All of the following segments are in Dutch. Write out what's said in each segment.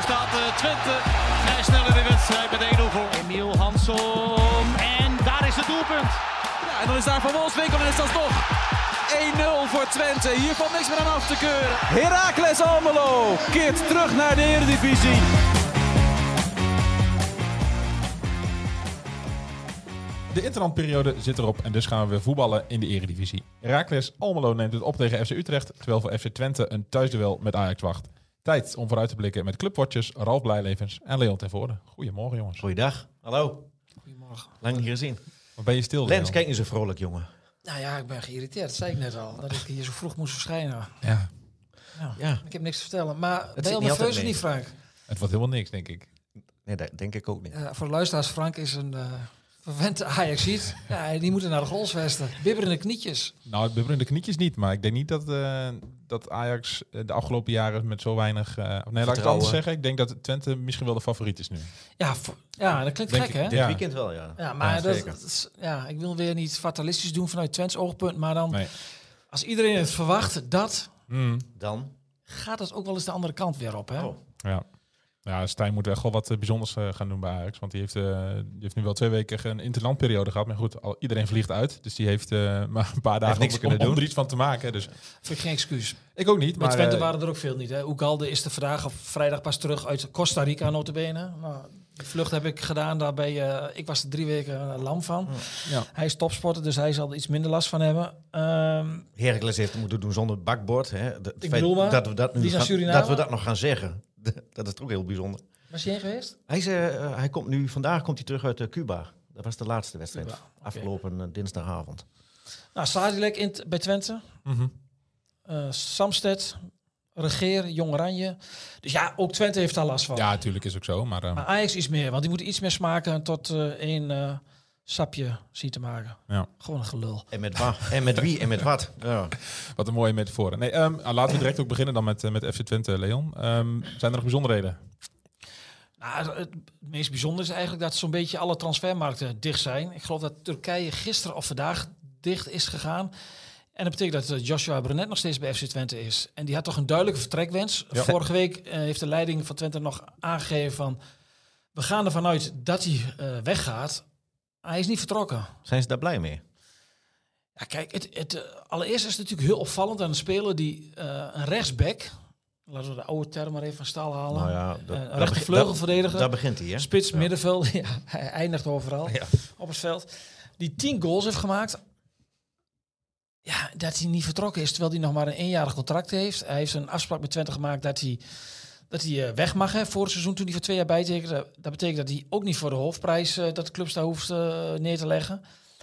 Zo staat uh, Twente vrij snel in de wedstrijd met 1-0 voor. Emiel Hansson. En daar is het doelpunt. Ja, en dan is daar Van Wolfswinkel en is dat toch 1-0 voor Twente. Hier valt niks meer aan af te keuren. Heracles Almelo keert terug naar de Eredivisie. De interlandperiode zit erop en dus gaan we weer voetballen in de eredivisie. Heracles Almelo neemt het op tegen FC Utrecht, terwijl voor FC Twente een thuisduel met Ajax wacht. Tijd om vooruit te blikken met clubwatchers Ralf Blijlevens en Leon ten Voorde. Goedemorgen jongens. Goeiedag. Hallo. Goedemorgen. Lang niet gezien. Wat ben je stil? Lens, Leon? kijk niet zo vrolijk, jongen. Nou ja, ik ben geïrriteerd. Dat zei ik net al. Dat ik hier zo vroeg moest verschijnen. Ja, Ja. Ja. Ik heb niks te vertellen. Maar ben zit je al niet of mee. niet, Frank? het wordt helemaal niks, denk ik. Nee, dat denk ik ook niet. Ja, voor de luisteraars, Frank is een uh, verwente Ajax-ziet. Ja, die moeten naar de goalsvesten. Bibberende knietjes. Nou, het bibberende knietjes niet, maar ik denk niet dat, eh, dat Ajax eh, de afgelopen jaren met zo weinig... eh, of nee, laat ik het anders zeggen. Ik denk dat Twente misschien wel de favoriet is nu. Ja, ja dat klinkt Denk gek, ik. hè? Dit Ja. weekend wel, ja. Ja, maar Ja, dat, ja, ik wil weer niet fatalistisch doen vanuit Twents oogpunt. Maar dan, Nee. als iedereen het verwacht, dat Mm, Dan? gaat het ook wel eens de andere kant weer op, hè? Oh. ja. Ja, Stijn moet echt wel wat eh, bijzonders eh, gaan doen bij Ajax. Want die heeft, eh, die heeft nu wel twee weken een interlandperiode gehad. Maar goed, al, iedereen vliegt uit. Dus die heeft eh, maar een paar dagen niks om, kunnen om, om doen. er iets van te maken. Dus Vind ik geen excuus. ik ook niet. Maar, Twente eh, waren er ook veel niet. Hè? Ugalde is er vandaag of vrijdag pas terug uit Costa Rica notabene. Nou, die vlucht heb ik gedaan. Daarbij, eh, ik was er drie weken lam van. Ja. Hij is topsporter, dus hij zal er iets minder last van hebben. Ehm, Heracles heeft het moeten doen zonder bakbord. Hè. De- feit maar, dat we dat, nu gaan- dat we dat nog gaan zeggen. Dat is ook heel bijzonder. was je heen geweest? Hij, is, eh, hij komt nu, vandaag komt hij terug uit eh, Cuba. Dat was de laatste wedstrijd. Cuba. Afgelopen eh, dinsdagavond. Nou, Sadilek in bij Twente. Eh Samsted, Regeer, Jong Oranje. Dus ja, ook Twente heeft daar last van. Ja, natuurlijk is ook zo. Maar, eh, Maar Ajax iets meer, want die moeten iets meer smaken tot eh, één eh, sapje zien te maken. Ja. Gewoon een gelul. En met, en met wie en met wat. Ja. wat een mooie metaforen. Nee, ehm, ah, laten we direct ook beginnen dan met, eh, met FC Twente, Leon. Ehm, zijn er nog bijzonderheden? Nou, het, meest bijzondere is eigenlijk dat zo'n beetje alle transfermarkten dicht zijn. Ik geloof dat Turkije gisteren of vandaag dicht is gegaan. En dat betekent dat eh, Joshua Brenet nog steeds bij FC Twente is. En die had toch een duidelijke vertrekwens. Ja. Vorige week eh, heeft de leiding van Twente nog aangegeven van... we gaan ervan uit dat hij eh, weggaat. Hij is niet vertrokken. Zijn ze daar blij mee? Ja, kijk, het, het, eh, allereerst is het natuurlijk heel opvallend aan een speler die eh, een rechtsback... laten we de oude term maar even van staal halen. Nou ja, Eh, dat- een rechtervleugelverdediger. Daar begint hij, hè? Spits, Ja. middenveld, ja, hij eindigt overal Ja. op het veld. Die tien goals heeft gemaakt. Ja, dat hij niet vertrokken is, terwijl hij nog maar een eenjarig contract heeft. Hij heeft een afspraak met Twente gemaakt dat hij, dat hij eh, weg mag hè, voor het seizoen toen hij voor twee jaar bijtekende. Dat betekent dat hij ook niet voor de hoofdprijs eh, dat de club daar hoeft eh, neer te leggen.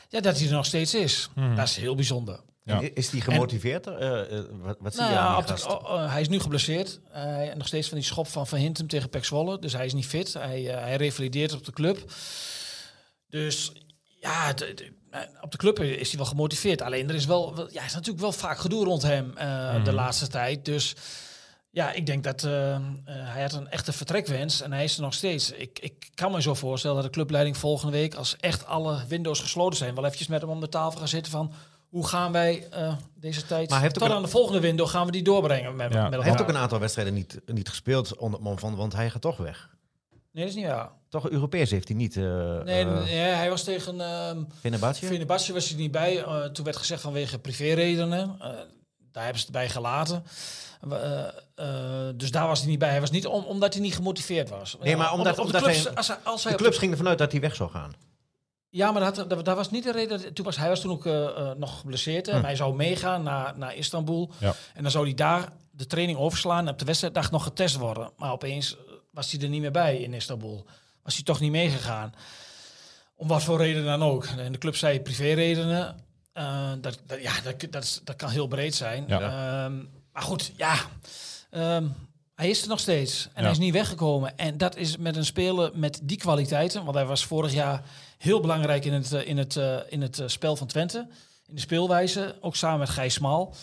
Ja, dat hij er nog steeds is. Dat is heel bijzonder. Ja. En Is die gemotiveerd? Eh, eh, wat, wat zie Nou je aan die gast? oh, oh, hij is nu geblesseerd. Hij nog steeds van die schop van Van Hintem tegen Pek Zwolle. Dus hij is niet fit. Hij, hij revalideert op de club. Dus ja, de- de- op de club is hij wel gemotiveerd. Alleen er is wel, ja, is natuurlijk wel vaak gedoe rond hem eh, de laatste tijd. Dus ja, ik denk dat eh, eh, hij had een echte vertrekwens en hij is er nog steeds. Ik, ik kan me zo voorstellen dat de clubleiding volgende week, als echt alle windows gesloten zijn, wel eventjes met hem om de tafel gaan zitten van hoe gaan wij eh, deze tijd Maar tot een- aan de volgende window gaan we die doorbrengen met, Ja. met Hij heeft ook een aantal wedstrijden niet, niet gespeeld onder het mom van, want hij gaat toch weg. Nee, dat is niet waar. Toch Europees heeft hij niet. eh Nee, nee, hij was tegen ehm Fenerbahce? Fenerbahce was hij niet bij. Eh, toen werd gezegd vanwege privéredenen. Daar hebben ze het bij gelaten. Eh, eh, dus daar was hij niet bij. Hij was niet om, omdat hij niet gemotiveerd was. Nee, maar Ja, omdat- op de omdat clubs, hij- als hij, als hij De clubs gingen ervan uit dat hij weg zou gaan. Ja, maar dat, dat, dat was niet de reden. Toen was, hij was toen ook eh, eh, nog geblesseerd. Hè. Hm. Hij zou meegaan naar, naar Istanbul. Ja. En dan zou hij daar de training overslaan en op de wedstrijddag nog getest worden. Maar opeens was hij er niet meer bij in Istanbul. Was hij toch niet meegegaan. Om wat voor reden dan ook. En de club zei privéredenen. Eh, dat, dat, ja, dat, dat, is, dat kan heel breed zijn. Ja. Ehm, Maar goed, ja. ehm, hij is er nog steeds. En Ja. hij is niet weggekomen. En dat is met een speler met die kwaliteiten. Want hij was vorig jaar heel belangrijk in het, eh, in het, eh, in het spel van Twente. In de speelwijze. Ook samen met Gijs Smal.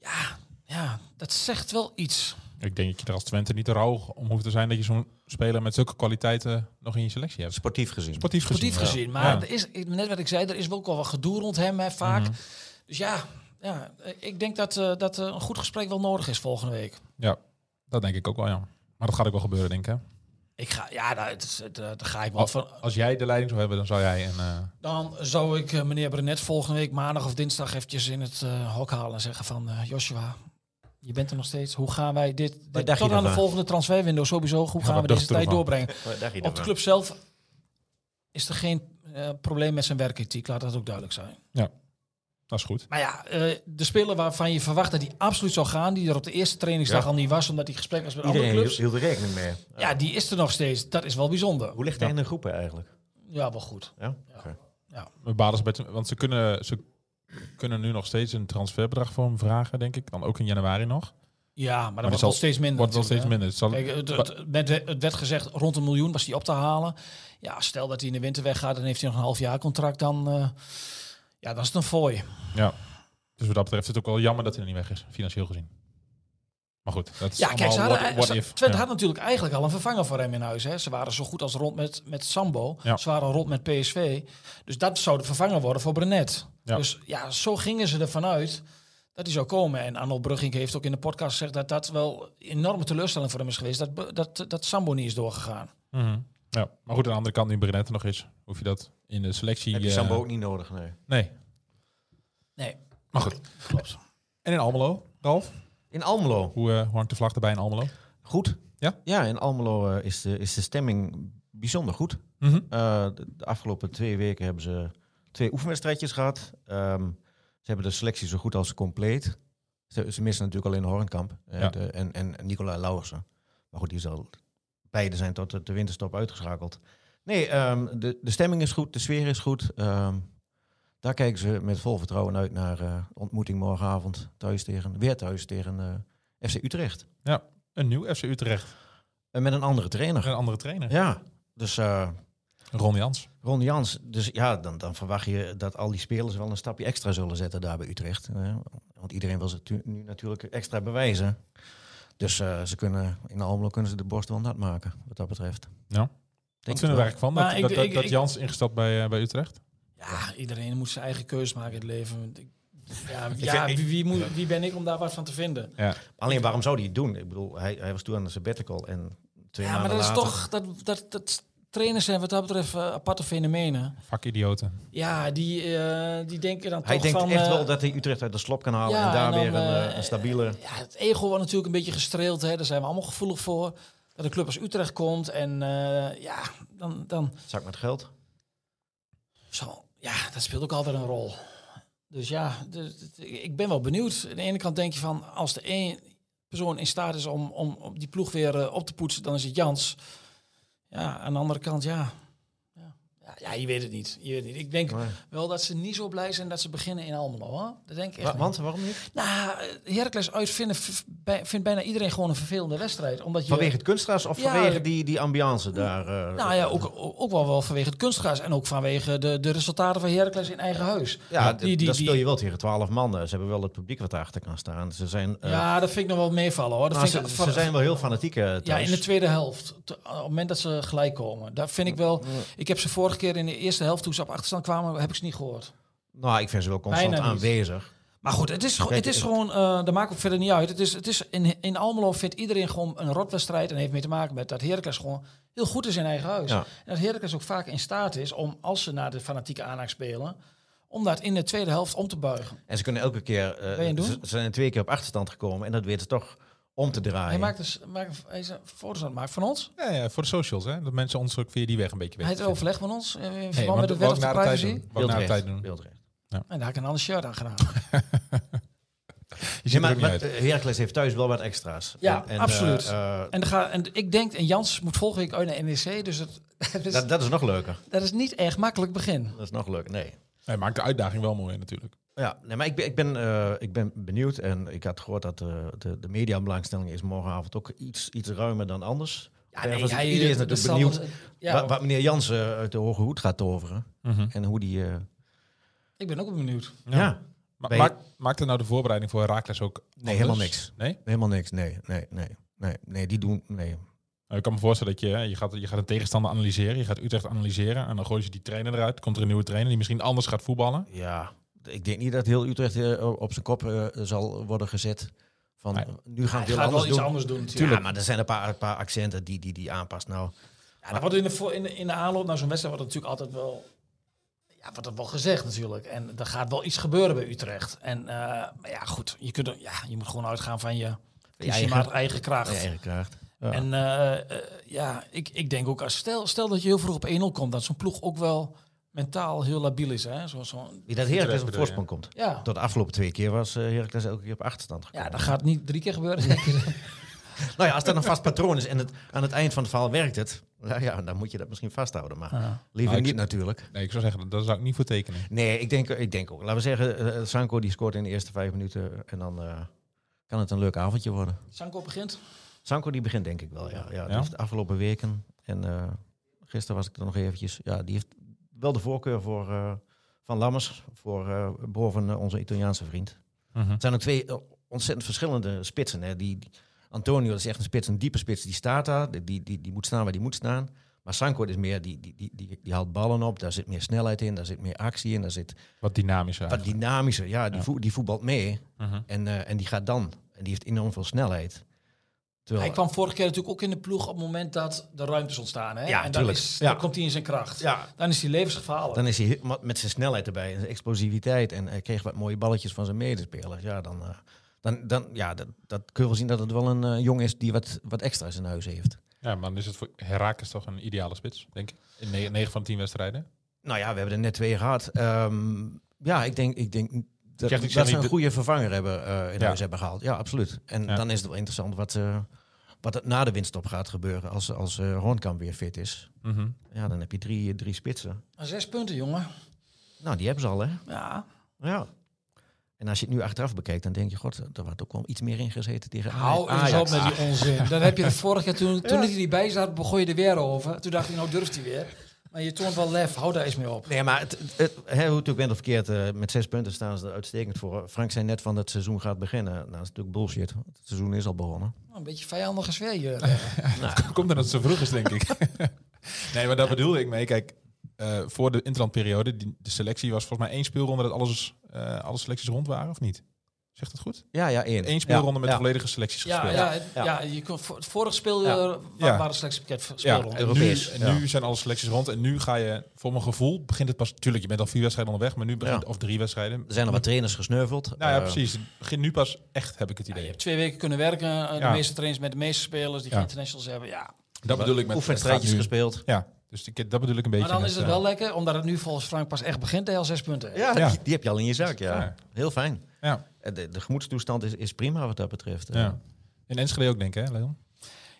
Ja, ja, dat zegt wel iets. Ik denk dat je er als Twente niet te rauw om hoeft te zijn dat je zo'n speler met zulke kwaliteiten nog in je selectie hebt. Sportief gezien. Sportief gezien. Sportief ja. gezien. Maar Ja. er is, net wat ik zei, er is wel ook wel wat gedoe rond hem hè, vaak. Mhm. Dus ja, ja, ik denk dat, eh, dat eh, een goed gesprek wel nodig is volgende week. Ja, dat denk ik ook wel, ja. Maar dat gaat ook wel gebeuren, denk ik. Hè? Ik ga, ja, daar, het- het- daar ga ik wel van. Als jij de leiding zou hebben, dan zou jij een... eh, Dan zou ik eh, meneer Brenet volgende week maandag of dinsdag eventjes in het eh, hok halen en zeggen van eh, Joshua, je bent er nog steeds. Hoe gaan wij dit, tot aan de volgende transferwindow sowieso, hoe Ja, gaan we deze tijd ervan? doorbrengen? Op de club zelf is er geen eh, probleem met zijn werkethiek, laat dat ook duidelijk zijn. dat is goed. Maar ja, eh, de speler waarvan je verwacht dat hij absoluut zou gaan, die er op de eerste trainingsdag Ja. al niet was, omdat hij gesprek was met andere clubs. hield, hield er rekening mee. Ja, die is er nog steeds. Dat is wel bijzonder. Hoe ligt hij in de groepen eigenlijk? Ja, wel goed. Ja? Ja. Basis bij- want ze kunnen, ze kunnen nu nog steeds een transferbedrag voor hem vragen, denk ik. Dan ook in januari nog. Ja, maar dat wordt wel steeds minder. Wordt wel steeds minder. Het zal, Kijk, het, het, met- het werd gezegd rond een miljoen was hij op te halen. Ja, stel dat hij in de winter weggaat, dan heeft hij nog een half jaar contract. Dan, eh, ja, dan is het een fooi. ja. Dus wat dat betreft is het ook wel jammer dat hij er niet weg is, financieel gezien. Maar goed, dat is Ja, kijk, ze hadden, what, what ze- if. Twente Ja. had natuurlijk eigenlijk al een vervanger voor hem in huis. Hè. Ze waren zo goed als rond met, met Sambo. Ja. Ze waren rond met PSV. Dus dat zou de vervanger worden voor Brenet. Ja. Dus ja, zo gingen ze ervan uit dat hij zou komen. En Arnold Brugging heeft ook in de podcast gezegd dat dat wel een enorme teleurstelling voor hem is geweest. Dat, dat, dat Sambo niet is doorgegaan. Mhm. ja. Maar goed, aan de andere kant, nu Brenet er nog is, hoef je dat in de selectie... Heb je eh, Sambo ook niet nodig? Nee. Nee. Nee, Maar goed. klopt. En in Almelo, Ralf? In Almelo. Hoe, eh, hoe hangt de vlag erbij in Almelo? Goed. Ja? Ja, in Almelo eh, is, de, is de stemming bijzonder goed. Eh, de, de afgelopen twee weken hebben ze twee oefenwedstrijdjes gehad. Ehm, ze hebben de selectie zo goed als compleet. Ze, ze missen natuurlijk alleen Hornkamp Ja. de- en, en Nicola Lauwersen. Maar goed, die zal, beide zijn tot de, de winterstop uitgeschakeld. Nee, ehm, de, de stemming is goed, de sfeer is goed. Ehm, daar kijken ze met vol vertrouwen uit naar eh, ontmoeting morgenavond thuis tegen, weer thuis tegen eh, FC Utrecht. Een nieuw FC Utrecht. En met een andere trainer. Een andere trainer. Ja, dus eh, Ron Jans. Ron Jans. Dus ja, dan, dan verwacht je dat al die spelers wel een stapje extra zullen zetten daar bij Utrecht. Want iedereen wil ze nu natuurlijk extra bewijzen. Dus eh, ze kunnen, in Almelo kunnen ze de borst wel nat maken, wat dat betreft. Ja. Denk Wat het vinden we eigenlijk van? Dat, ik- dat, dat, ik- dat ik- Jans ingestapt bij, eh, bij Utrecht? Ja, iedereen moet zijn eigen keuze maken in het leven. Ja, ja wie, wie, moet, wie ben ik om daar wat van te vinden? Ja. Alleen waarom zou hij het doen? Ik bedoel, hij, hij was toen aan de sabbatical en twee Ja, maar dat is toch... Dat, dat, dat, trainers zijn wat dat betreft eh, aparte fenomenen. Vakidioten. Ja, die, eh, die denken dan Hij toch denkt van... echt eh, wel dat hij Utrecht uit de slop kan halen ja, en daar en dan, weer een, eh, eh, een stabiele... Ja, het ego wordt natuurlijk een beetje gestreeld. Hè. Daar zijn we allemaal gevoelig voor. Dat een club als Utrecht komt. En eh, ja, dan, dan Zak met geld. zo, ja, dat speelt ook altijd een rol. Dus ja, de- ik ben wel benieuwd. Aan de ene kant denk je van, als de één persoon in staat is om, om, om die ploeg weer eh, op te poetsen, dan is het Jans. Ja, aan de andere kant, ja. Ja, je weet het niet. Je weet het niet. Ik denk Nee. wel dat ze niet zo blij zijn dat ze beginnen in Almelo. Hoor. Dat denk ik echt Wa- niet. want, waarom niet? Nou, Heracles uit vinden, v- bij- vindt bijna iedereen gewoon een vervelende wedstrijd. Omdat je, Vanwege het kunstgras of Ja, vanwege die, die ambiance daar? eh, nou ja, ook, ook wel, wel vanwege het kunstgras. En ook vanwege de, de resultaten van Heracles in eigen huis. Ja, die- die- dat speel je wel tegen twaalf mannen. Ze hebben wel het publiek wat achter kan staan. Ze zijn, eh, ja, dat vind ik nog wel meevallen hoor. Dat nou, vind ze, ik, ze zijn wel heel fanatiek eh, thuis. ja, in de tweede helft. Op het moment dat ze gelijk komen. Daar vind ik wel... Ik heb ze vorige keer in de eerste helft, toen ze op achterstand kwamen, heb ik ze niet gehoord. Nou, ik vind ze wel constant Bijna niet. aanwezig. Maar goed, het is, Kijk, het is gewoon, eh dat maakt ook verder niet uit. Het is, het is in, in Almelo vindt iedereen gewoon een rotwedstrijd. En heeft mee te maken met dat Heracles gewoon heel goed is in eigen huis. Ja. En dat Heracles ook vaak in staat is om, als ze naar de fanatieke aanhaak spelen, om dat in de tweede helft om te buigen. En ze kunnen elke keer... doen? ze, ze zijn twee keer op achterstand gekomen. En dat weten ze toch om te draaien. Hij maakt dus maakt, hij is foto's aan het maken van ons. Ja, ja, voor de socials, hè. Dat mensen ons ook via die weg een beetje Hij weten. heeft overleg met ons eh, in verband Nee, met de wet op de privacy. na de tijd doen. Wildrecht. En daar heb ik een ander shirt aan gedaan. Je Ja, maar, ook maar eh, Heracles heeft thuis wel wat extra's. Ja, En- en, absoluut. eh, eh, En, gaat, en ik denk, en Jans moet volgende week uit naar NEC, dus het, het is, dat, dat is nog leuker. dat is niet echt makkelijk begin. Dat is nog leuker. Nee. Hij maakt de uitdaging wel mooi natuurlijk. Ja, nee, maar ik ben, ik, ben, eh, ik ben benieuwd en ik had gehoord dat uh, de, de mediabelangstelling is morgenavond ook iets, iets ruimer dan anders. Ja, nee, was- hij- iedereen is dat natuurlijk benieuwd Ja, wat, wat meneer Jansen uit de Hoge Hoed gaat toveren. Mhm. En hoe die... eh, ik ben ook wel benieuwd. ja. Maar maakt, maakt het nou de voorbereiding voor Herakles ook Nee, helemaal niks. Nee? helemaal niks. Nee, nee, nee. Nee, nee die doen... Nee. Nou, ik kan me voorstellen dat je, hè, je, gaat, je gaat een tegenstander analyseren. Je gaat Utrecht analyseren. En dan gooi je die trainer eruit. Komt er een nieuwe trainer die misschien anders gaat voetballen. Ja, ik denk niet dat heel Utrecht eh, op zijn kop eh, zal worden gezet. Van, nu gaan we wel anders iets doen. anders doen natuurlijk. Ja, maar er zijn een paar, een paar accenten die die, die aanpast. Nou, Ja, dat wordt in de, in de, in de aanloop naar zo'n wedstrijd wordt natuurlijk altijd wel... Ja, wordt het wel gezegd natuurlijk. En er gaat wel iets gebeuren bij Utrecht. En eh, maar ja, goed. Je, kunt, ja, je moet gewoon uitgaan van je, eigen- maar eigen kracht. je eigen kracht. Ja. En ja, ik, ik denk ook, als stel, stel dat je heel vroeg op 1-0 komt, dat zo'n ploeg ook wel mentaal heel labiel is. Hè? Zo, zo, Wie dat Heracles op voorsprong komt. ja. Tot de afgelopen twee keer was eh Heracles elke keer op achterstand gekomen. ja, dat gaat niet drie keer gebeuren. denk ik. Nou ja, als dat een vast patroon is en het, aan het eind van het verhaal werkt het, nou ja, dan moet je dat misschien vasthouden. Maar Ja. liever Nou, niet natuurlijk. Nee, ik zou zeggen, daar zou ik niet voor tekenen. Nee, ik denk, ik denk ook. Laten we zeggen, eh, Sanko die scoort in de eerste vijf minuten en dan eh, kan het een leuk avondje worden. Sanko begint. Sanko die begint denk ik wel, ja. ja, die Ja? heeft de afgelopen weken en eh, gisteren was ik er nog eventjes. Ja, die heeft wel de voorkeur voor eh, Van Lammers, voor eh, boven eh, onze Italiaanse vriend. Mhm. Het zijn ook twee ontzettend verschillende spitsen. Hè. Die, die- Antonio is echt een spits, een diepe spits, die staat daar. Die, die, die, die moet staan waar die moet staan. Maar Sanko is meer, die, die, die, die, die haalt ballen op. Daar zit meer snelheid in, daar zit meer actie in. Daar zit Wat dynamischer wat eigenlijk. dynamischer. Ja, die, Ja. die voetbalt mee. Mhm. En, en die gaat dan. En die heeft enorm veel snelheid. Terwijl, Hij kwam vorige keer natuurlijk ook in de ploeg op het moment dat de ruimtes ontstaan. Hè? Ja, en dan, is, Ja. komt hij in zijn kracht. ja, Dan is hij levensgevaarlijk. dan is hij met zijn snelheid erbij. En zijn explosiviteit. En hij kreeg wat mooie balletjes van zijn medespelers. Ja, dan, eh, dan, dan ja, dat, dat kun je wel zien dat het wel een eh, jong is die wat, wat extra's in huis heeft. Ja, maar dan is het voor Herakles toch een ideale spits, denk ik. In 9 van de 10 wedstrijden. Nou ja, we hebben er net twee gehad. Ehm, ja, ik denk, ik denk dat, dat ze een goede vervanger hebben, eh, in Ja. huis hebben gehaald. Ja, absoluut. En Ja. dan is het wel interessant wat, eh, wat er na de winststop gaat gebeuren als, als eh Hoornkamp weer fit is. Mhm. Ja, dan heb je drie, drie spitsen. Zes punten, jongen. Nou, die hebben ze al, hè? Ja. Ja. En als je het nu achteraf bekijkt, dan denk je, god, er wordt ook wel iets meer ingezeten tegen Hou Ajax. eens op met die onzin. Dan heb je de vorige keer, toen, toen hij erbij zat, begon je er weer over. Toen dacht ik, nou durft hij weer. Maar je toont wel lef, hou daar eens mee op. Nee, maar het, het, hè, hoe het ook bent of verkeerd, eh, met zes punten staan ze er uitstekend voor. Frank zei net van dat het seizoen gaat beginnen. Nou, dat is natuurlijk bullshit. Het seizoen is al begonnen. Nou, Een beetje vijandige sfeer hier. Komt omdat het zo vroeg is, denk ik. nee, maar daar bedoelde ik mee. Kijk, eh, voor de interlandperiode, die, de selectie was volgens mij één speelronde dat alles, eh, alle selecties rond waren, of niet? Zegt het goed? Ja, ja, één. Eén speelronde Ja, met ja. volledige selecties Ja, gespeeld. ja, het- Ja. ja. je kon, voor het vorige speel Ja. waren selectiepakket Ja, speelronde. en nu, Europees, en ja. nu zijn alle selecties rond. En nu ga je, voor mijn gevoel, begint het pas... Tuurlijk, je bent al vier wedstrijden onderweg, maar nu begint... Ja. Of drie wedstrijden. Er zijn al wat trainers gesneuveld. Nou ja, Eh, precies. Het begint nu pas echt, heb ik het Ja, idee. je hebt twee weken kunnen werken. eh, De Ja. meeste trainers met de meeste spelers die Ja. geen internationals hebben. Ja. dat bedoel ik met... Oefenstrijdjes gespeeld. Ja, dus ik, dat bedoel ik een beetje Maar dan met, is het eh, wel lekker, omdat het nu volgens Frank pas echt begint, al zes punten. Ja, Ja. Die, die heb je al in je zak, ja. Heel fijn. Ja, Eh, De, de gemoedstoestand is, is prima wat dat betreft. Eh, ja. In Enschede ook, denk ik, hè, Leon?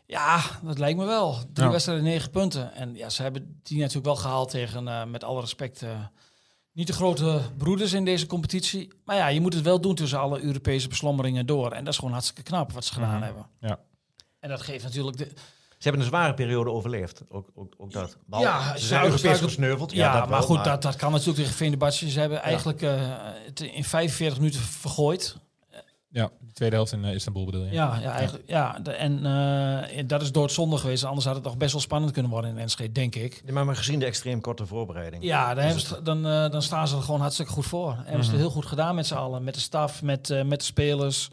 Ja, dat lijkt me wel. Drie Ja. wedstrijden, negen punten. En ja, ze hebben die natuurlijk wel gehaald tegen, eh, met alle respect, eh, niet de grote broeders in deze competitie. Maar ja, je moet het wel doen tussen alle Europese beslommeringen door. En dat is gewoon hartstikke knap wat ze gedaan Mhm. hebben. Ja. En dat geeft natuurlijk... De, hebben een zware periode overleefd. Ook, ook, ook dat. Bal, Ja, ze ze zijn Europees gesneuveld. ja, dat maar wel, goed, Dat, dat kan natuurlijk tegen Venebatje. Ze hebben Ja. eigenlijk eh, het in 45 minuten vergooid. Ja, de tweede helft in eh, Istanbul bedoel je? Ja, ja, eigenlijk, ja. de- en eh, dat is doodzonde geweest. Anders had het nog best wel spannend kunnen worden in Enschede, denk ik. Ja, maar, maar gezien de extreem korte voorbereiding. Ja, dan, hebben ze, dan, eh, dan staan ze er gewoon hartstikke goed voor. En hebben ze het heel goed gedaan met z'n allen. Met de staf, met, eh, met de spelers.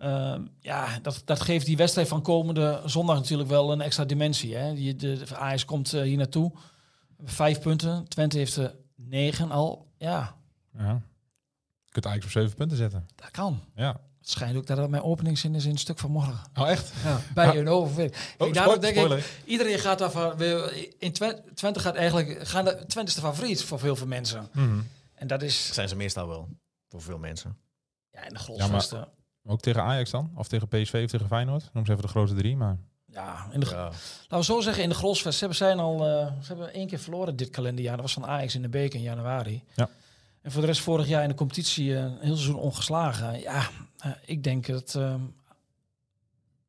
Eh, ja, dat, dat geeft die wedstrijd van komende zondag natuurlijk wel een extra dimensie. Hè? Die, de, de Ajax komt eh, hier naartoe. Vijf punten. Twente heeft er negen al. Ja, Ja. Je kunt eigenlijk op zeven punten zetten. dat kan. Ja. Het schijnt ook dat het mijn openingszin is in het stuk van morgen. Oh, echt? Ja, bij een overwinning. Oh, Ik daarom denk ik, iedereen gaat daarvan... we- In Twente, Twente gaat eigenlijk... Gaan de, Twente is de favoriet voor veel veel mensen. Mhm. En dat is... Dat zijn ze meestal wel. Voor veel mensen. Ja, in de Ja, grolsvesten. Ook tegen Ajax dan? Of tegen PSV of tegen Feyenoord? Noem ze even de grote drie, maar... Ja, in de, Ja. laten we zo zeggen, in de Grolsvest. Ze hebben, zijn al, eh, ze hebben één keer verloren dit kalenderjaar. Dat was van Ajax in de beker in januari. Ja. En voor de rest vorig jaar in de competitie eh, een heel seizoen ongeslagen. Ja, eh, ik denk dat... ehm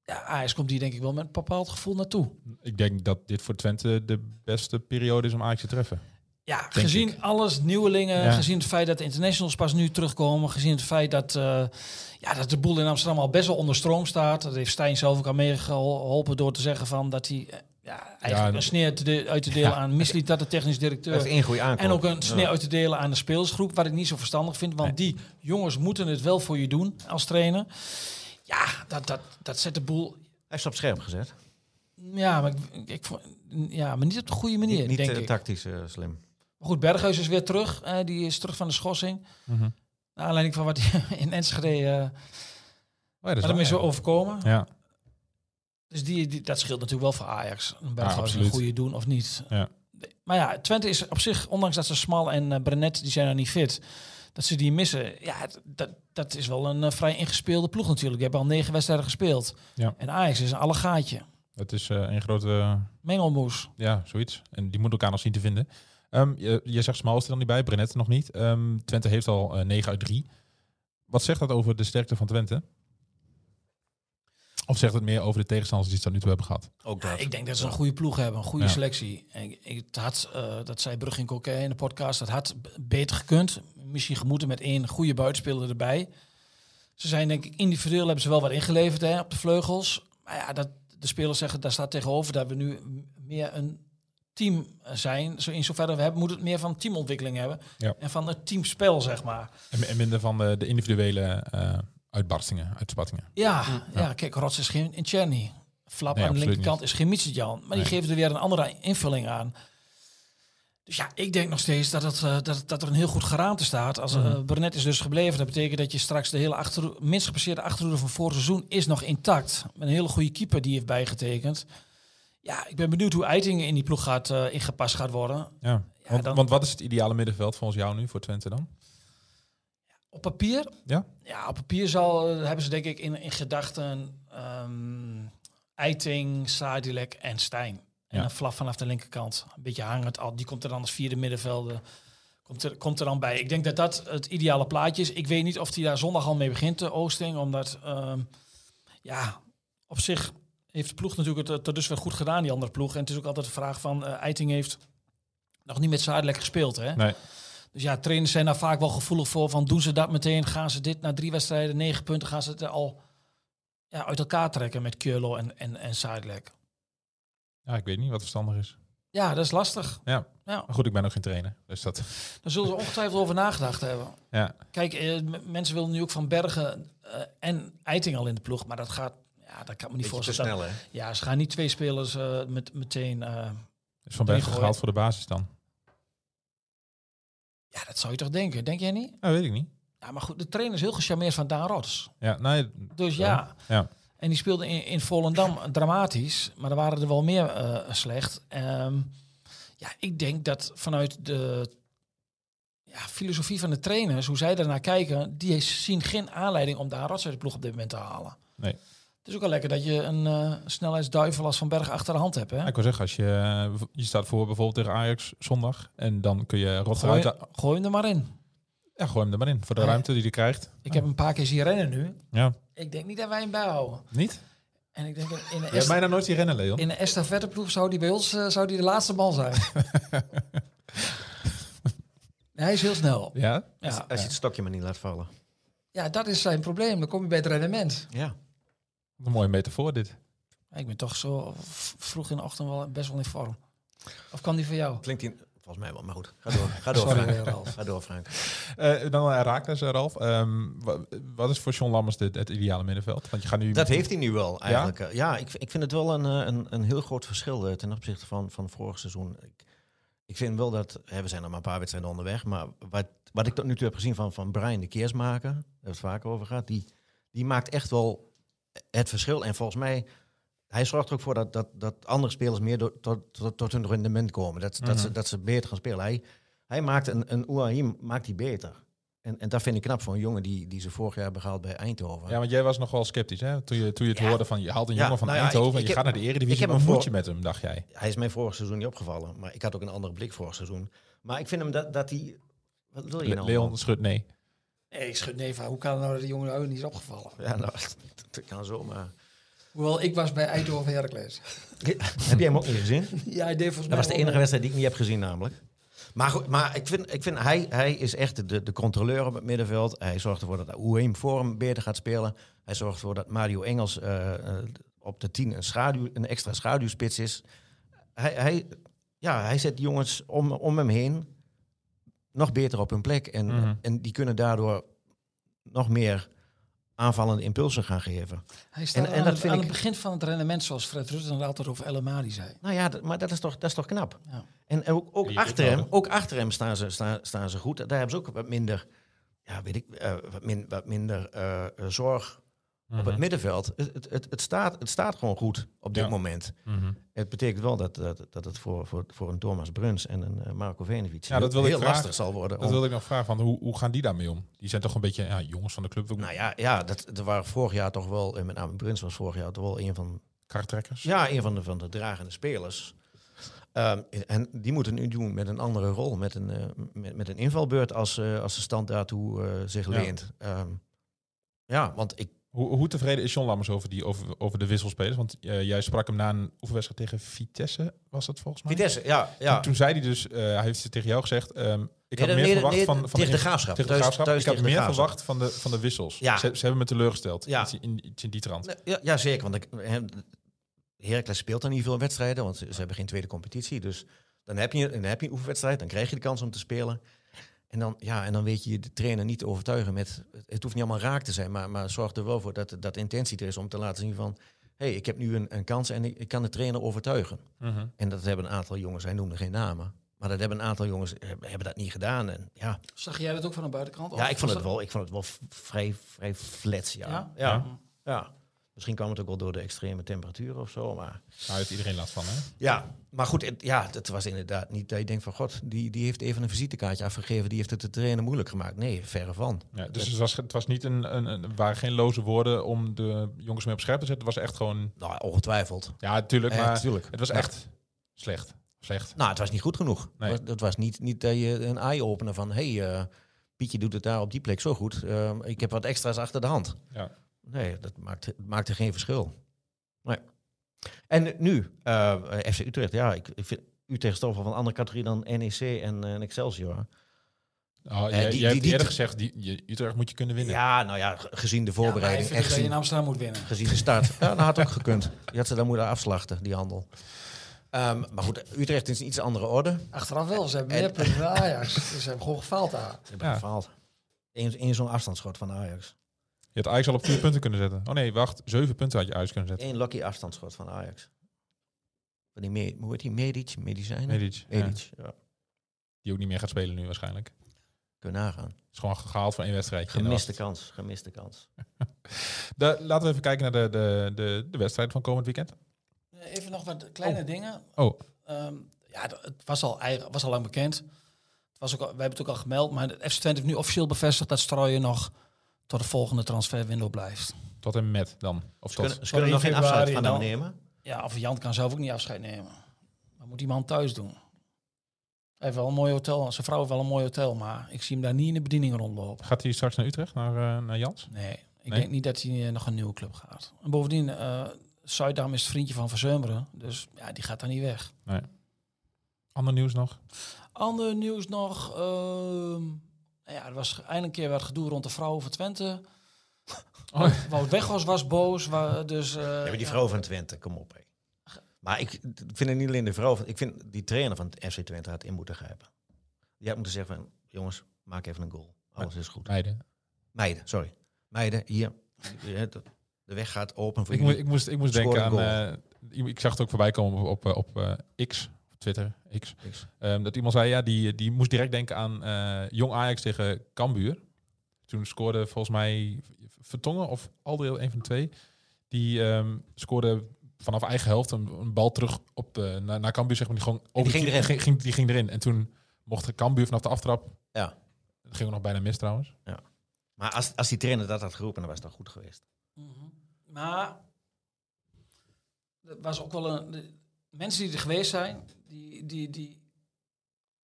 ja, Ajax komt hier denk ik wel met een bepaald gevoel naartoe. Ik denk dat dit voor Twente de beste periode is om Ajax te treffen. Ja, gezien ik. alles, nieuwelingen, Ja. gezien het feit dat de internationals pas nu terugkomen, gezien het feit dat, eh, ja, dat de boel in Amsterdam al best wel onder stroom staat. Dat heeft Stijn zelf ook aan meegeholpen door te zeggen van dat hij eh, ja, eigenlijk Ja, een sneer de- uit te delen Ja. aan Misliet, dat de technisch directeur. En ook een sneer Ja. uit te delen aan de speelsgroep, wat ik niet zo verstandig vind. Want die jongens moeten het wel voor je doen als trainer. Ja, dat, dat, dat zet de boel... Hij is op scherp gezet. Ja, maar, ik, ik, ja, maar niet op de goede manier, niet niet denk ik. tactisch slim. Maar goed, Berghuis is weer terug. eh, die is terug van de schorsing. Mhm. Naar aanleiding van wat hij in Enschede uh, Oh ja, dat is zo waar, overkomen. ja. Dus die, die, dat scheelt natuurlijk wel voor Ajax. Een Berghuis een absoluut. goede doen of niet. Ja. Maar ja, Twente is op zich, ondanks dat ze Smal en uh, Brenet, die zijn er niet fit. Dat ze die missen. Ja, dat, dat is wel een eh, vrij ingespeelde ploeg natuurlijk. Die hebben al negen wedstrijden gespeeld. Ja. En Ajax is een allegaatje. Het is eh, een grote, Mengelmoes. ja, zoiets. En die moet elkaar nog zien te vinden. Ehm, je, je zegt Smal is er dan niet bij, Brenet nog niet. Ehm, Twente heeft al eh 9 uit 3. Wat zegt dat over de sterkte van Twente? Of zegt het meer over de tegenstanders die ze tot nu toe hebben gehad? Ook Ja, dat. ik denk dat ze een goede ploeg hebben, een goede Ja. selectie. En ik, het had, eh, dat zei ook eh, in de podcast, dat had beter gekund. Misschien gemoeten met één goede buitenspeler erbij. Ze zijn denk ik individueel hebben ze wel wat ingeleverd hè, op de vleugels. Maar ja, dat, de spelers zeggen, daar staat tegenover dat we nu meer een team zijn. Zo in zoverre we hebben, moeten het meer van teamontwikkeling hebben. Ja. En van het teamspel, zeg maar. En, en minder van de, de individuele eh, uitbarstingen, uitspattingen. Ja, ja. kijk, Rots is geen Incherny. Flap Nee, aan de linkerkant is geen Mitsitjan. Maar die geven er weer een andere invulling aan. Dus ja, ik denk nog steeds dat, het, eh, dat, dat er een heel goed geraamte staat. Als eh Mhm. Brenet is dus gebleven, dat betekent dat je straks de hele achter, minst gepasseerde achterhoede van vorig seizoen is nog intact. Met een hele goede keeper die heeft bijgetekend. Ja, ik ben benieuwd hoe Eitingen in die ploeg gaat, eh, ingepast gaat worden. Ja. Want, dan- want wat is het ideale middenveld volgens jou nu voor Twente dan? Op papier? Ja? Ja, op papier zal, eh, hebben ze denk ik in, in gedachten ehm Eiting, Sadilek en Stijn. En Ja. een flaf vanaf de linkerkant. Een beetje hangend. Al, die komt er dan als vierde middenvelder. Komt er, komt er dan bij. Ik denk dat dat het ideale plaatje is. Ik weet niet of hij daar zondag al mee begint, de Oosting. Omdat, ehm, ja, op zich heeft de ploeg natuurlijk het eh, tot dusver goed gedaan, die andere ploeg. En het is ook altijd de vraag van, eh Eiting heeft nog niet met Sadilek gespeeld, hè? Nee. Dus ja, trainers zijn daar vaak wel gevoelig voor. Van doen ze dat meteen? Gaan ze dit na drie wedstrijden, negen punten, gaan ze het al ja, uit elkaar trekken met Keulo en, en, en? Ja, ik weet niet wat verstandig is. Ja, dat is lastig. Ja. Ja, Maar goed, ik ben ook geen trainer. Dus dat, daar zullen ze ongetwijfeld over nagedacht hebben. ja. Kijk, eh, mensen willen nu ook van Bergen eh, en Eiting al in de ploeg. Maar dat gaat, ja, dat kan me niet Beetje te voorstellen. snel, hè? Ja, ze gaan niet twee spelers eh, met, meteen... eh, Is Van Bergen gehaald voor de basis dan? ja, dat zou je toch denken? Denk jij niet? Ja, weet ik niet. Ja, maar goed, de trainer is heel gecharmeerd van Daan Rots. Ja, nee. Dus ja, Ja. En die speelde in, in Volendam dramatisch, maar er waren er wel meer eh, slecht. Ehm, ja, ik denk dat vanuit de ja, filosofie van de trainers, hoe zij daarnaar kijken, die zien geen aanleiding om daar rots uit de ploeg op dit moment te halen. Nee. Het is ook wel lekker dat je een eh, snelheidsduivel als Van Berg achter de hand hebt. Hè? Ja, ik wil zeggen, als je, eh, je staat voor bijvoorbeeld tegen Ajax zondag en dan kun je rot Gooi, gooi hem er maar in. Ja, gooi hem er maar in voor de Ja. ruimte die hij krijgt. Ik heb een paar keer zien rennen nu. Ja, Ik denk niet dat wij hem bijhouden. niet? En ik denk in een, Je hebt mij nou nooit zien rennen, Leon. in een estafetteploeg zou die bij ons eh, zou die de laatste man zijn. Hij is heel snel. Ja? Ja. Als je het stokje maar niet laat vallen. Ja, dat is zijn probleem. Dan kom je bij het rendement. Ja. Wat een mooie metafoor dit. Ik ben toch zo vroeg in de ochtend wel best wel in vorm. Of kan die voor jou? Klinkt die... Volgens mij wel, maar goed. Ga door. Ga door, Sorry, Frank. Ralf. Ga door, Frank. Eh, dan uh, Raakles, Ralf. Ehm, wa- wat is voor John Lammers dit, het ideale middenveld? Want je gaat nu... Dat heeft hij nu wel, eigenlijk. Ja, ja ik, ik vind het wel een, eh, een, een heel groot verschil eh, ten opzichte van, van vorig seizoen. Ik, ik vind wel dat, hè, we zijn nog maar een paar wedstrijden onderweg, maar wat, wat ik tot nu toe heb gezien van, van Brian de Keersmaker, daar hebben we het vaker over gehad, die, die maakt echt wel het verschil. En volgens mij, hij zorgt er ook voor dat, dat, dat andere spelers meer door, tot, tot, tot hun rendement komen. Dat, dat, ze, dat ze beter gaan spelen. Hij, hij maakt een, een maakt hij beter. En, en dat vind ik knap voor een jongen die, die ze vorig jaar hebben gehaald bij Eindhoven. Ja, want jij was nog wel sceptisch, hè? Toen je, toen je het Ja. hoorde van, je haalt een Ja, jongen van nou ja, Eindhoven ik- en je heb- gaat naar de Eredivisie. Wat moet voor- je met hem, dacht jij? Hij is mij vorig seizoen niet opgevallen, maar ik had ook een andere blik vorig seizoen. Maar ik vind hem dat, dat hij Wat wil je nou? Leon schudt nee. Nee, ik schud nee van. Hoe kan nou dat die jongen nou niet is opgevallen? Ja, nou, dat kan zomaar. Hoewel, ik was bij Eindhoven Heracles. Heb jij hem ook niet gezien? ja, hij deed volgens Dat mij was de enige wedstrijd die ik niet heb gezien namelijk. Maar, goed, maar ik vind, ik vind hij, hij is echt de, de controleur op het middenveld. Hij zorgt ervoor dat Oeheem voor hem beter gaat spelen. Hij zorgt ervoor dat Mario Engels eh, eh, op de 10 een, schaduw, een extra schaduwspits is. Hij, hij, ja, hij zet die jongens om, om hem heen nog beter op hun plek. En, Mhm. en die kunnen daardoor nog meer aanvallende impulsen gaan geven. Hij staat En- en aan, dat het, vind aan ik- het begin van het rendement, zoals Fred Rutte er altijd over El Amadi zei. Nou ja, dat- maar dat is toch, dat is toch knap. Ja. En ook, ook, achter hem, ook achter hem staan ze, staan, staan ze goed. Daar hebben ze ook wat minder, ja, weet ik, eh, wat, min, wat minder eh, eh, op Mhm. het middenveld. Het, het, het, staat, het staat gewoon goed op dit Ja. moment. Mhm. Het betekent wel dat, dat, dat het voor, voor, voor een Thomas Bruns en een eh, Marco Venovic Ja, dat wil heel ik lastig zal worden. Dat wilde ik nog vragen, van hoe, hoe gaan die daarmee om? Die zijn toch een beetje ja, jongens van de club, nou ja, ja dat, er waren vorig jaar toch wel, en met name Bruns was vorig jaar toch wel een van kartrekkers. Ja, een van de, van de dragende spelers. Ehm, en die moeten nu doen met een andere rol, met een, eh, met, met een invalbeurt als, eh, als de stand daartoe zich Ja. leent. Ehm, ja, want ik. Hoe, hoe tevreden is John Lammers over, die, over, over de wisselspelers? Want eh, jij sprak hem na een oefenwedstrijd tegen Vitesse, was dat volgens mij? Vitesse, ja. ja. Toen, toen zei hij dus, eh, hij heeft het tegen jou gezegd, ehm, ik had Nee, meer nee, verwacht nee, van, van tegen de graafschap. Tegen de Thuis- graafschap. thuis ik had meer Graafschap. verwacht van de, van de wissels. Ja. Ze, ze hebben me teleurgesteld. Ja. In, in die trant. Ja, ja, zeker. Want ik, Heracles speelt dan niet veel wedstrijden, want ze, ze hebben geen tweede competitie. Dus dan heb, je, dan heb je een oefenwedstrijd, dan krijg je de kans om te spelen. En dan, ja, en dan weet je de trainer niet te overtuigen met... Het hoeft niet allemaal raak te zijn, maar, maar zorg er wel voor dat, dat intentie er is om te laten zien van... hé, hey, ik heb nu een, een kans en ik, ik kan de trainer overtuigen. Mhm. En dat hebben een aantal jongens, hij noemde geen namen... maar dat hebben een aantal jongens hebben, hebben dat niet gedaan. En ja, Zag jij dat ook van de buitenkant? ja ik, vond het wel, ik vond het wel vrij, vrij flats, ja. Ja? Ja. Ja. ja. Misschien kwam het ook wel door de extreme temperatuur of zo, maar... Daar heeft iedereen last van, hè? Ja, maar goed, het, ja, het was inderdaad niet dat je denkt van... God, die, die heeft even een visitekaartje afgegeven... die heeft het de trainer moeilijk gemaakt. Nee, verre van. Ja, dus het was, het was niet een, een, een, waren geen loze woorden om de jongens mee op scherp te zetten. Het was echt gewoon, Nou, ongetwijfeld. ja, natuurlijk, Eh, maar tuurlijk. het was Ja. echt slecht. Slecht. Nou, het was niet goed genoeg. Nee. Het was, niet, niet dat je een eye-opener van... hé, hey, eh, Pietje doet het daar op die plek zo goed. Eh, ik heb wat extra's achter de hand. Ja. Nee, dat maakt, het maakte geen verschil. Nee. En nu, eh, FC Utrecht. Ja, ik, ik vind Utrecht toch wel van een andere categorie dan NEC en, eh, en Excelsior. Oh, Eh, jij, die- jij hebt die- eerder gezegd, die, je, Utrecht moet je kunnen winnen. Ja, nou ja, ge- gezien de voorbereiding Ja, en maar hij vindt dat je in gezien, Amsterdam moet winnen. gezien de start. ja, dat had ook gekund. Je had ze dan moeten afslachten, die handel. Ehm, maar goed, Utrecht is een iets andere orde. Achteraf wel, ze hebben En- meer punten dan Ajax. Dus ze hebben gewoon gefaald daar. Ze hebben Ja. gefaald. Eén één zo'n afstandsschot van Ajax. Je had Ajax al op vier punten kunnen zetten. Oh nee, wacht. Zeven punten had je Ajax kunnen zetten. Eén lucky afstandsschot van Ajax. Van die, me, hoe heet die? Medic? Medicijnen? Medic. ja. Medic, ja. Die ook niet meer gaat spelen nu waarschijnlijk. Kun je nagaan. Is gewoon gehaald voor één wedstrijdje. Dan Gemiste kans, gemiste kans. De, laten we even kijken naar de, de, de, de wedstrijd van komend weekend. Even nog wat kleine dingen. Oh, Ehm, ja, het was al, eigen- was al lang bekend. Het was ook al, wij hebben het ook al gemeld, maar de FC Twente heeft nu officieel bevestigd dat Strooien nog tot de volgende transferwindow blijft. tot en met dan. Of Ze tot. kunnen, ze kunnen nog in geen afscheid van hem nemen. Ja, of Jan kan zelf ook niet afscheid nemen. Wat moet die man thuis doen? Hij heeft wel een mooi hotel, zijn vrouw heeft wel een mooi hotel, maar ik zie hem daar niet in de bediening rondlopen. Gaat hij straks naar Utrecht, naar, eh, naar Jans? Nee, ik Nee? denk niet dat hij eh, nog een nieuwe club gaat. En bovendien, eh Zuidam is het vriendje van Verzeumeren, dus ja, die gaat daar niet weg. Ander nieuws nog? Ander nieuws nog. ehm, ja, er was eindelijk een keer wat gedoe rond de vrouw van Twente. Oh. Wout Weghorst was boos. Wa, dus, eh, Ja, maar die ja. vrouw van Twente, kom op. hé. Maar ik ik vind het niet alleen de vrouw. van- Ik vind die trainer van het FC Twente had in moeten grijpen. Die had moeten zeggen van, jongens, maak even een goal. Alles is goed. Meiden. Meiden, sorry. Meiden, hier. De weg gaat open voor Ik, moest, jullie. ik moest, ik moest denken aan... eh, ik zag het ook voorbij komen op, op, op eh, X, Twitter, X. Ehm, dat iemand zei, ja, die, die moest direct denken aan eh, Jong Ajax tegen Cambuur. Toen scoorde volgens mij Vertongen of Aldreel, een van de twee. Die ehm, scoorde vanaf eigen helft een, een bal terug op, eh, naar, naar Cambuur. Zeg maar, die, gewoon over ging erin. Ging, ging, die ging erin. En toen mocht Cambuur vanaf de aftrap... Ja. Dat ging ook nog bijna mis trouwens. Maar als, als die trainer dat had geroepen, dan was het dan goed geweest. Mhm. Maar er was ook wel een. De mensen die er geweest zijn, die, die, die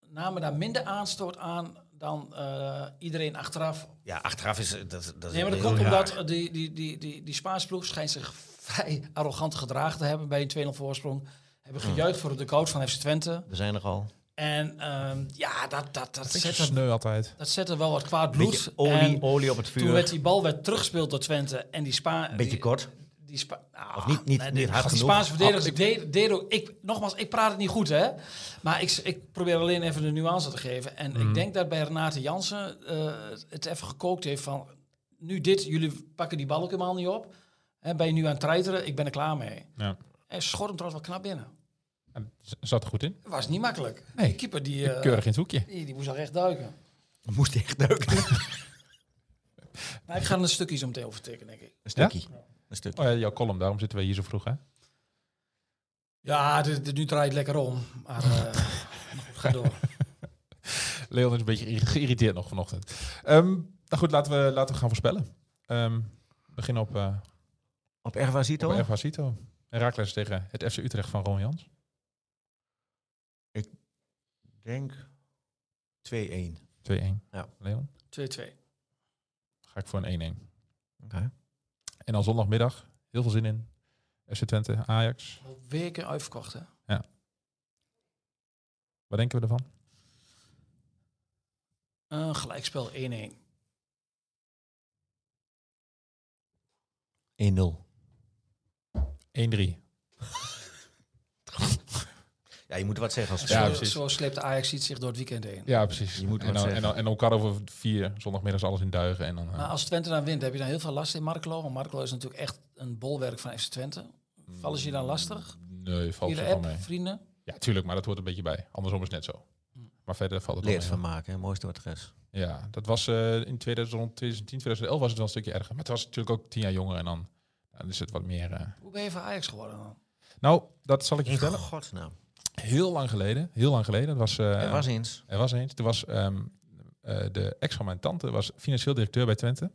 namen daar minder aanstoot aan dan eh, iedereen achteraf. Ja, achteraf is dat, dat is Nee, maar dat komt omdat eh, die, die, die, die, die Spaanse ploeg schijnt zich vrij arrogant gedragen te hebben bij een 2-0 voorsprong. Hebben gejuicht voor de coach van FC Twente. We zijn er al. En ehm, ja, dat, dat, dat, Ik zette, sneu altijd. dat zette wel wat kwaad bloed. Beetje olie, En olie op het toen vuur. werd die bal werd teruggespeeld door Twente. En die Spa Beetje die, kort. Die Spa nou, Of niet- niet- nee, niet hard die. Spaanse verdedigers Oh, deden deed ook... Ik, nogmaals, ik praat het niet goed, hè. Maar ik, ik probeer alleen even de nuance te geven. En Mhm. ik denk dat bij Renate Jansen eh, het even gekookt heeft van... Nu dit, jullie pakken die bal ook helemaal niet op. Hè, ben je nu aan het treiteren? Ik ben er klaar mee. Ja. En ze schoot hem trouwens wel knap binnen. En zat er goed in. Het was niet makkelijk. Nee. De keeper die, eh, Keurig in het hoekje. die, die moest al recht duiken. Moest hij echt duiken. Maar ik ga er een stukje zo meteen over denk ik. Een stukje. Een stukje. Oh ja, jouw column, daarom zitten we hier zo vroeg, hè? Ja, dit, dit- nu draait het lekker om. Maar eh, goed, ga door. Leon is een beetje geïrri- geïrriteerd nog vanochtend. Ehm, nou goed, laten we, laten we gaan voorspellen. Ehm begin op, uh, Op Ervasito? op Cito. Herakles tegen het FC Utrecht van Ron Jans. denk 2-1. 2-1. Ja. Leon? 2-2. Ga ik voor een 1-1. Oké. En dan zondagmiddag, heel veel zin in. FC Twente, Ajax. Al weken uitverkocht, hè? Wat denken we ervan? Een gelijkspel 1-1. 1-0. 1-3. Ja, je moet wat zeggen als Ja, zo, zo sleept de Ajax ziet zich door het weekend heen. Ja, precies. Je moet en, dan, en, dan, en over vier, zondagmiddag is alles in duigen. En dan, eh, Maar als Twente dan wint, heb je dan heel veel last in Marklo? Want Marklo is natuurlijk echt een bolwerk van FC Twente. Vallen ze je dan lastig? nee, valt de wel app, mee. vrienden? Ja, tuurlijk, maar dat hoort een beetje bij. Andersom is het net zo. Maar verder valt het leert van maken, hè? mooiste is. Ja, dat was eh, in 2000, rond 2010, 2011 was het wel een stukje erger. Maar het was natuurlijk ook tien jaar jonger en dan, dan is het wat meer... eh. Hoe ben je van Ajax geworden dan? Nou, dat zal ik je In vertellen. godsnaam. Heel lang geleden. Heel lang geleden. Dat was, eh, er was eens. er was eens. Toen was ehm, eh, de ex van mijn tante was financieel directeur bij Twente.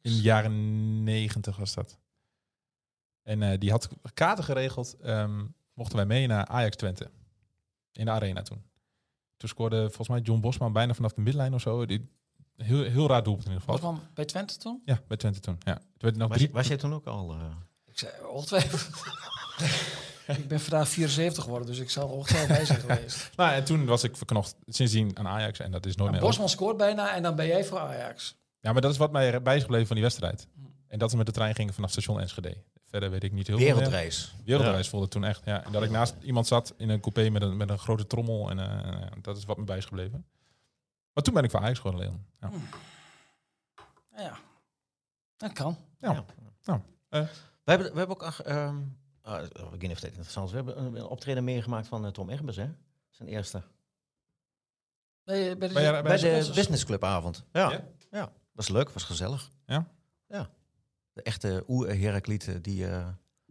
In de jaren negentig was dat. En eh, die had kaarten geregeld. ehm, mochten wij mee naar Ajax Twente. In de arena toen. Toen scoorde volgens mij John Bosman bijna vanaf de midlijn of zo. Die, heel, heel raar doelpunt in ieder geval. Was man bij Twente toen? Ja, bij Twente toen. Ja. Werd nog Was, drie, je- was jij toen ook al... eh, Ik zei, ongetwijfeld. ik ben vandaag 74 geworden, dus ik zal er ongetwijfeld bij zijn geweest. nou, en toen was ik verknocht sindsdien aan Ajax. En dat is nooit En meer... Bosman scoort bijna en dan ben jij voor Ajax. Ja, maar dat is wat mij bij is gebleven van die wedstrijd. En dat we met de trein gingen vanaf station Enschede. Verder weet ik niet heel veel wereldreis. Wereldreis voelde het toen echt. Ja. En dat ik naast iemand zat in een coupé met een, met een grote trommel. En eh, dat is wat me bij is gebleven. Maar toen ben ik voor Ajax geworden, Leon. Ja. Ja, dat kan. Ja. Nou, eh, We hebben, we hebben ook... ach, ah, ik weet niet of het interessant is. We hebben een, optreden meegemaakt van eh, Tom Egbers, hè? Zijn eerste. Bij de, bij Bij de sponsors? businessclubavond. Ja. Ja? ja. Was leuk, was gezellig. Ja? Ja. De echte oer-Heraklieten die, eh,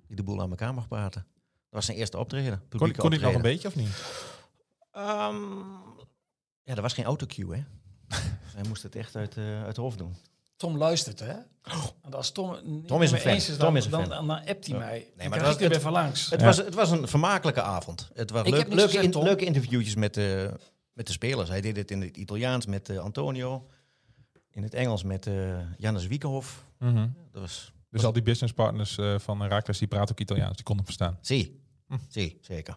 die de boel aan elkaar mag praten. Dat was zijn eerste optreden. kon, kon ik nog een beetje of niet? Ehm, ja, er was geen autocue, hè? Hij moest het echt uit, eh, uit het hoofd doen. Tom luistert, hè? Want als Tom, Tom is een fan. eens is, Tom dan, is een dan, fan. dan, dan appt hij mij. Nee, maar was- er weer het- van langs. Het, Ja. was, het was een vermakelijke avond. Het waren Ik leuk, leuke, gezegd, in- Tom. leuke interviewtjes met, de met de spelers. Hij deed het in het Italiaans met eh, Antonio. In het Engels met eh Jannes Wiekenhof. Mhm. Dat was... Dus al die businesspartners eh van Herakles, die praten ook Italiaans. Die konden verstaan. Zie. Hm. Zie, zeker.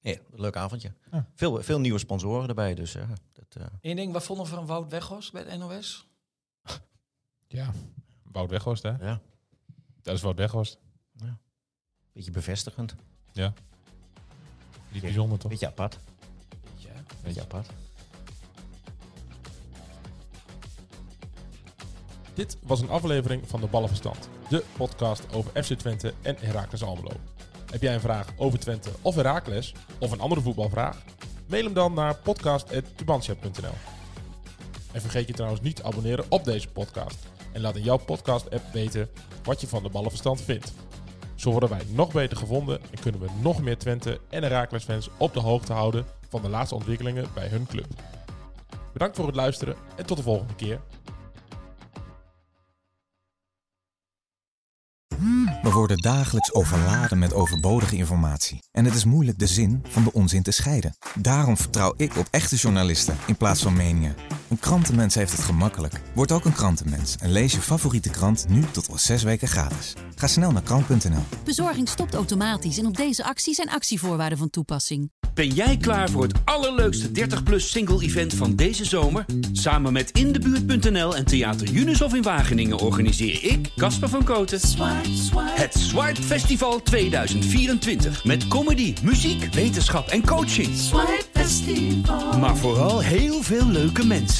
Ja, leuk avondje. Ja. Veel, veel nieuwe sponsoren erbij. Dus dat, eh, Eén ding, wat vonden we van Wout Weghorst bij het NOS? Ja. Wout Weghorst, hè? ja, Dat is Wout Weghorst. beetje bevestigend. Niet bijzonder, toch? Beetje apart. Ja. Beetje apart. Dit was een aflevering van de Ballenverstand. De podcast over FC Twente en Heracles Almelo. Heb jij een vraag over Twente of Heracles? Of een andere voetbalvraag? Mail hem dan naar podcast.tubantia.nl En vergeet je trouwens niet te abonneren op deze podcast. En laat in jouw podcast-app weten wat je van de Ballenverstand vindt. Zo worden wij nog beter gevonden en kunnen we nog meer Twente en Heracles fans op de hoogte houden van de laatste ontwikkelingen bij hun club. Bedankt voor het luisteren en tot de volgende keer. We worden dagelijks overladen met overbodige informatie. En het is moeilijk de zin van de onzin te scheiden. Daarom vertrouw ik op echte journalisten in plaats van meningen. Een krantenmens heeft het gemakkelijk. Word ook een krantenmens en lees je favoriete krant nu tot al zes weken gratis. Ga snel naar krant.nl. Bezorging stopt automatisch en op deze actie zijn actievoorwaarden van toepassing. Ben jij klaar voor het allerleukste 30-plus single-event van deze zomer? Samen met Indebuurt.nl en Theater Junushof in Wageningen organiseer ik, Casper van Koten, het Swipe Festival 2024. Met comedy, muziek, wetenschap en coaching. Maar vooral heel veel leuke mensen.